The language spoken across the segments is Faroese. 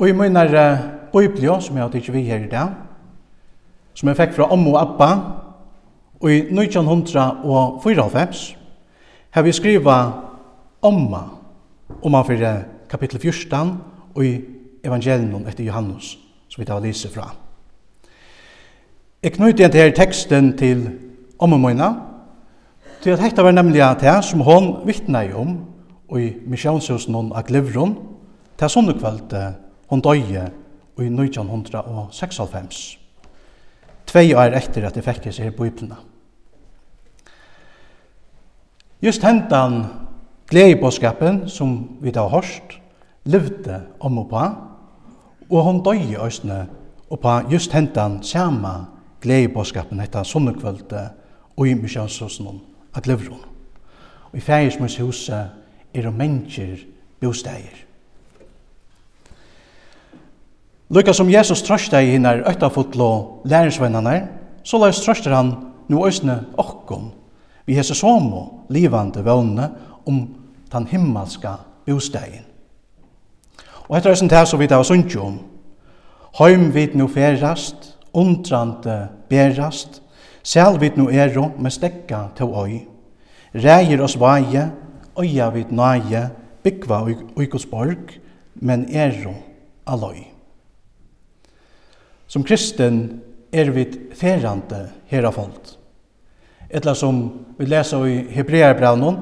Og i min munnar Biblia, som jeg har tidsi vi her i dag, som jeg fikk fra Ommo og Abba, og i 1994 har vi skriva Omma, Omma fyrir kapittel 14, og i evangelium etter Johannes, som vi tar lise fra. Jeg knyter igjen til teksten til Ommo Moina, til at hekta var nemlig at det som hon vittna i om, og i misjonshusen hon av Glivron, til sånne kveld Hon døye i 1996. Tvei år etter at jeg fikk seg her biblina. Just hentan gledebåskapen som vi da har hørt, levde om og på, og hon døye østene og på just hentan samme gledebåskapen etter sunnekvølte og i misjonshusen av glevron. Og i fægismus huset er det mennesker bosteier. Lukka som Jesus trøsta i hinnar øytafotlo læringsvennerne, så løs trøster han nu òsne okkom, vi hese somo livande vøvne om den himmelska bostegin. Og etter høysen til så vidt av sunnkjom, heim vid nu ferast, undrand berast, sel vid nu ero med stekka til oi, reier oss vaje, oia vid naje, byggva uikosborg, men ero aloi. Som kristen er vi ferrande herrafold. Etla som vi leser i Hebrearbraunen,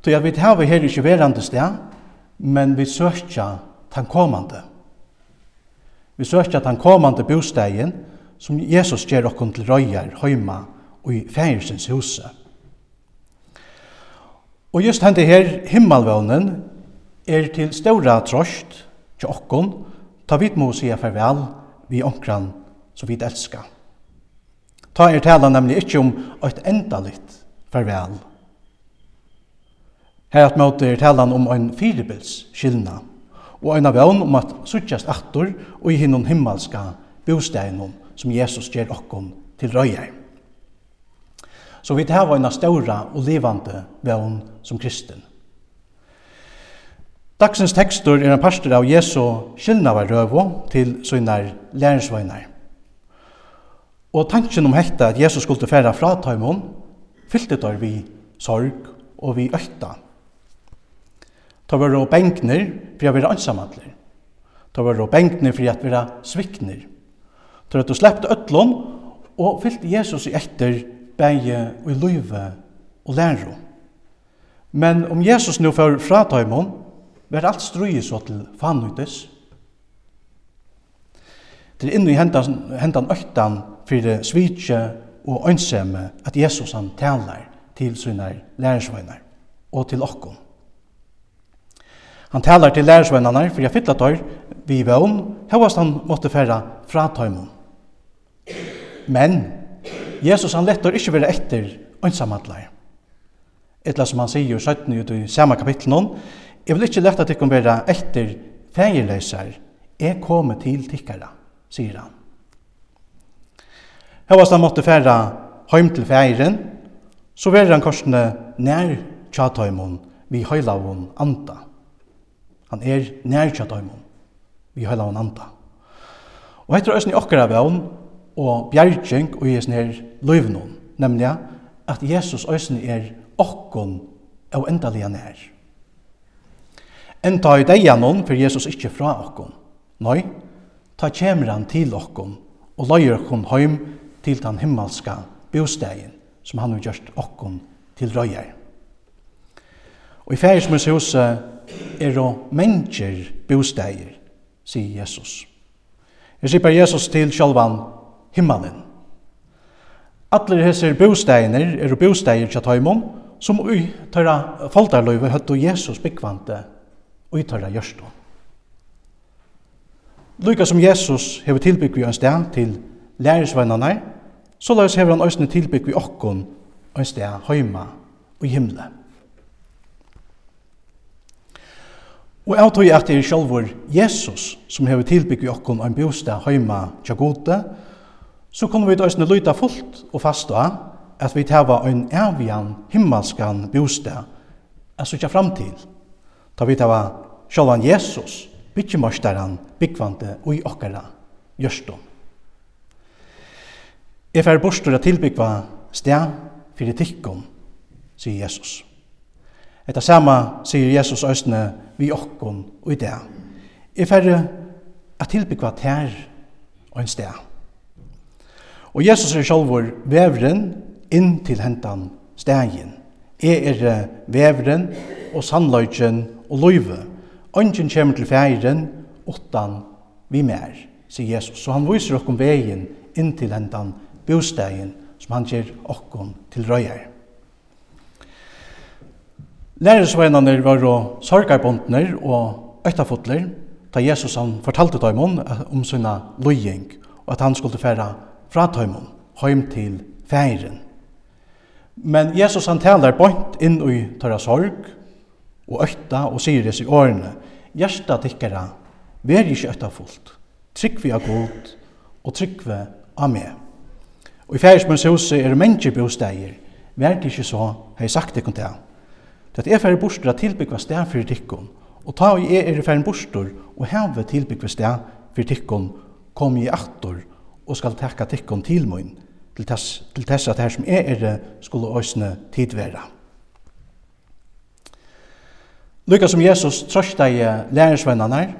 tog at vi har her ikke verande sted, men vi søkja den kommande. Vi søkja den kommande bostegen som Jesus gjør okkur til røyar høyma og i fægersens huse. Og just hente her himmelvånen er til ståra trost til okkur, ta vidt må sige farvel vi omkran som vi elskar. Ta er tala nemlig ikkje om eit endalit farvel. Her at måte er talan om ein firebils skilna, og ein av vøvn om at suttjast attor og i hinnom himmelska bosteinom som Jesus gjer okkom til røyer. Så vi tar vana ståra og levande vøvn som kristen. Dagsens tekstur er en pastor av Jesu skillnavarrøvo til søgnar læringsvøgnar. Og tanken om hekta at Jesus skulle færa fra taimon, fyllte der vi sorg og vi økta. Ta var og benkner for å være ansamadler. Ta var og benkner for å være svikner. Ta var du slepte øtlån og fyllte Jesus i etter bæge og i løyve og læro. Men om Jesus nu får fra taimon, var alt strøy så til fannytis. Det er innu i hendan, hendan øktan fyrir svitje og ønsemme at Jesus han talar til sine lærersvøyner og til okkom. Han talar til lærersvøynerne for jeg fylla tøyr vi vøvn, hevast han måtte færa fra tøymon. Men Jesus han lettar ikkje vera etter ønsamallar. Etla som han sier i 17 i samme kapitlen Jeg vil ikke lette at dere være etter fegerløsar. Jeg kommer til tikkere, sier han. Hevast han måtte fære heim til fægeren, så var han korsene nær tjataimon vi høylavon anta. Han er nær tjataimon vi høylavon anta. Og heter òsne okkara vevn og bjergjeng og jes nær løyvnon, nemlig at Jesus òsne er okkon og endalega nær. En ta i deg gjennom, for Jesus ikkje fra okkom. Nei, ta kjemmer han til okkom, og løyer okkom heim til den himmelska bostegen, som han har gjort okkom til røyer. Og i færismus huset er det mennesker bostegir, sier Jesus. Jeg sier Jesus til sjølvan himmelen. Alle disse bosteginer er bostegir til Tøymon, som i tøyra faldarløyve høttu Jesus byggvante og i tørra gjørstånd. Lykka som Jesus hever tilbygg vi en sted til lærersvennerne, så la oss hever han òsne tilbygg vi okkon en sted høyma og i himle. Og jeg tror at det er sjálfur Jesus som hever tilbygg vi okkon en bostad høyma tja gode, så kunne vi òsne lyta fullt og fasta at vi teva en evian himmelskan bostad, altså tja fram til. Ta vi tava sjálvan Jesus, byggjumastaran, byggvante og i okkara, gjørstum. Jeg fer bostur at tilbyggva sted fyrir tikkum, sier Jesus. Etta sama sier Jesus òsne vi okkom og i det. Jeg fer at tilbyggva tær og en sted. Og Jesus er sjálfur vevren inn til hentan stegin. Jeg er vevren og sannløyken og løyve. Ongen kommer til feiren, utan vi mer, sier Jesus. Så han viser okkom vegin inn til hentan bostegen som han ger okkom til røyer. Lærersveinene var og sorgarbondner og øytafotler, da Jesus han fortalte tøymon om sina løying, og at han skulle færa fra tøymon, heim til feiren. Men Jesus han taler bort inn i tøyra sorg, og øtta og sier disse årene, Gjersta tikkara, vær ikke øtta fullt. Trygg vi av god, og trygg vi av meg. Og i færesmøns huset er mennesker bosteier, vær det ikke så, har jeg sagt det kun til. Det er færre bostor at tilbyggva sted for tikkun, og ta og jeg er færre bostur, og heve tilbyggva sted for tikkun, kom i aktor og skal takka tikkun til mun, til tess, til tess at her som jeg er skulle òsne tidværa. Lykka som Jesus trøsta i lærersvennerne,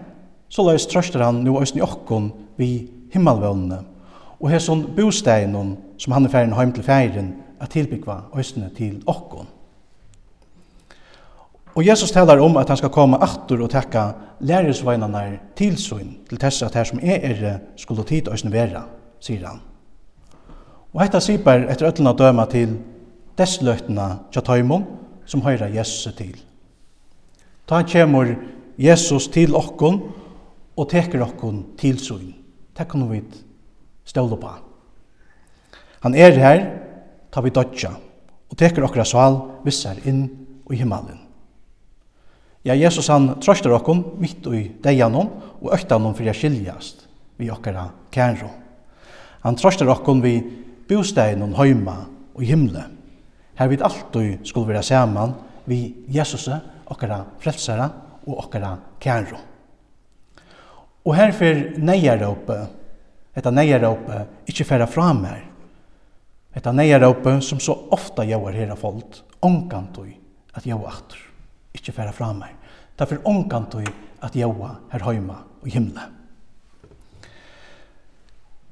så løs trøster han nu òsne i okkon vi himmelvånene, og hesson bostegnen som han er ferdig heim til ferden, at tilbyggva òsne til okkon. Og Jesus talar om at han skal komme attur og tekka lærersvennerne tilsyn til tess at her som er er skulle tid òsne vera, sier han. Og hetta sipar etter öllna døma til desløytna tja som høyra Jesus til. Ta kjemur Jesus til okkon og teker okkon til søgn. Det kan vi ståle på. Han er her, ta vi dodja, og teker okkra sval vissar inn i himmelen. Ja, Jesus han trøster okkon mitt i deianon og øktanon fyrir skiljast vi okkara kæro. Han trøster okkon vi bostein og høyma og himle. Her vid alt skulle være saman vi Jesus okkara frelsara og okkara kæro. Og herfyr neieråpe, etta neieråpe, ikkje færa fra mer. Etta neieråpe som så ofta jauar av folk, ångkantoi at jau atur, ikkje færa fra mer. Derfor ångkantoi at jaua her heima og himla.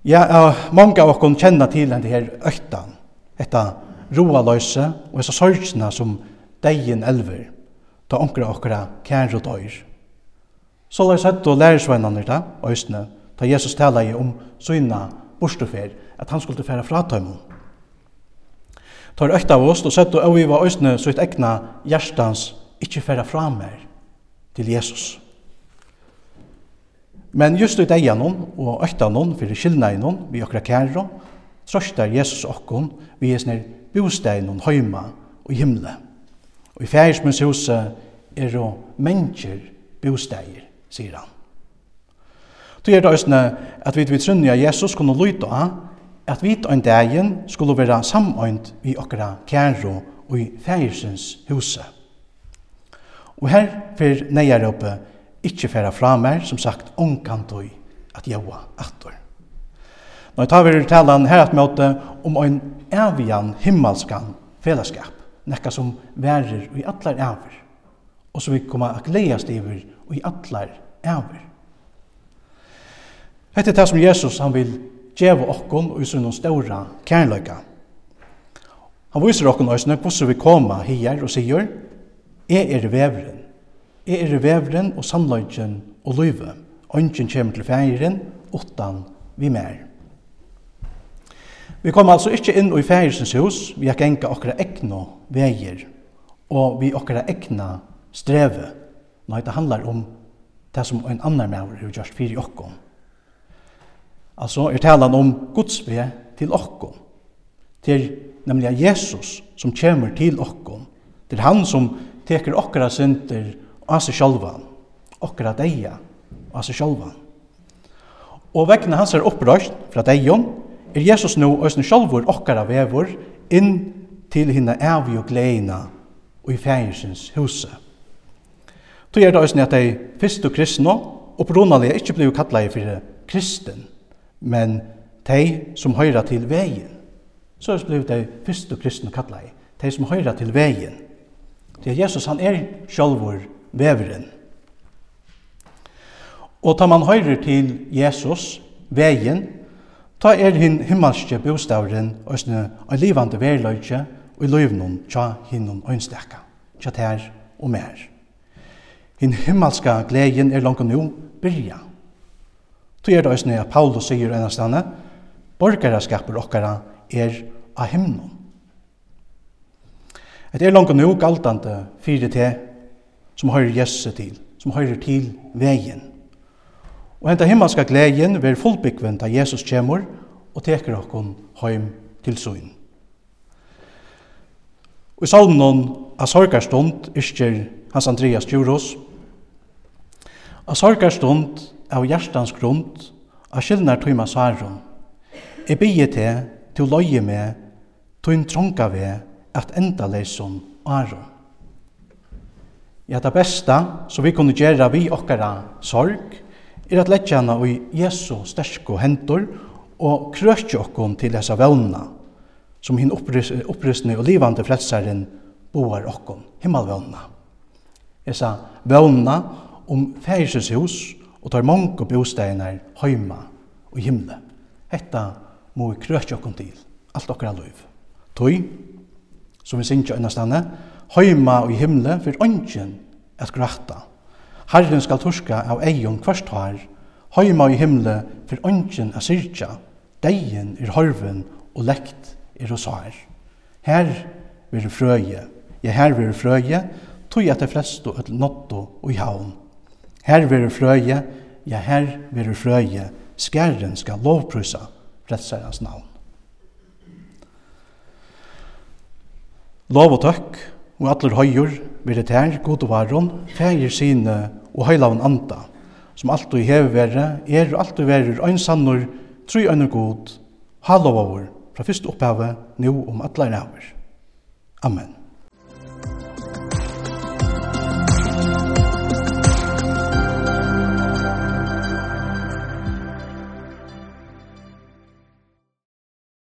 Ja, uh, mange av oss kjenner til denne her øktan, etta roaløse og essa sorgina som deien elver, ta onkra okkara og døyr. Så la sett og lærersvennerne da, øysene, ta Jesus tala i om syna borstofer, at han skulle færa fra tøymon. Ta er av oss, og sett og øyva øysene så et egna hjertans ikkje færa fra mer til Jesus. Men just ut eian hon og økta hon fyrir skilna i hon vi okra kæru, trøstar Jesus okkon vi er snir bostein hon høyma og himle. Og i fægismens huset er jo mennesker bosteier, sier han. Det er det østene at vi vil trunne Jesus kunne lytte av at vi en dagen skulle være samøynt vi okra kjæro og i fægisens huset. Og her fyr neier oppe ikkje færa fra mer, som sagt, ongkantøy at jaua attor. Nå tar vi talan her at møte om en evian himmelskan fellesskap nekka som værer i atlar æver, og som vi koma a gleast iver i atlar æver. Hette er det som Jesus han vil djeva okkon og i ståra kærløyga. Han viser okkon òsne hvordan vi koma hier og sier, Jeg er veveren. Jeg er veveren og sannløygen og løyve. Ønsken kommer til feiren, utan vi mer. Vi kom altså ikke inn i fægersens hus, vi har genga okra egna veier, og vi okra egna streve. når det handlar om det som en annan maver har gjort fyrir okkom. Altså, er talan om Guds vei til okkom. Til nemlig Jesus som kommer til okkom. Til han som teker okra synder av seg sjálvan, okra deia av seg sjálvan. Og vegna hans er opprøst fra deion, er Jesus nu òsne sjálfur okkara vevur inn til hinna evi og gleina og i fægirsins huse. Tog er det òsne at dei fyrstu kristna opprunalig ikkje blei kallega fyrir kristen, men tei som høyra til vegin. Så er blei dei fyrstu kristna kallega, tei som høyra til vegin. Det er Jesus, han er sjálfur veveren. Og tar man høyrer til Jesus, vegin, ta er hin himmelske bostauren òsne ein livande verløyke og i løyvnum tja hinnom øynstekka, tja ter og mer. Hin himmelska gleden er langt nu byrja. Tu er det òsne at Paulus sier ennastane, borgaraskapur okkara er av himnum. Et er langt nu galtande fyrir te som høyrer Jesu til, som høyrer til vegin. Og henta himmelska gleden ver fullbyggven da Jesus kjemur og teker okkon heim til søgn. Og i salmen av sorgarstund isker Hans Andreas Djuros. Av sorgarstund av hjertans grund av skillnar tøyma sarum. E bygge til til løye me tøyn tronka ve at enda leisun arum. Ja, det besta som vi kunne gjøre vi okkara sorg, er at leggja hana i Jesu stersko hendur og krøkja okkom til hessa vevna som hinn opprystne og livande frelsaren boar okkom, himmelvevna. Hessa vevna om færises hus og tar mange bosteinar heima og himle. Hetta må vi krøtja okkom til, alt okkara løyv. Tøy, som vi synger innastane, heima og himle, for ønsken at grætta Herren skal torska av eion kvart har, heima i himle for ønsken av syrkja, deien er horven og lekt er hos her. Her vil frøye, ja her vil frøye, tog at det flest et notto og i havn. Her vil frøye, ja her vil frøye, skæren skal lovprysa frelserens navn. Lov og takk, og atler høyur vil det her, god og varon, feir sine og høylaven anda, som alltid hever være, er og alltid verir øynsannor, tru øyner god, halovavur, fra fyrst opphavet, nu om atler næver. Amen.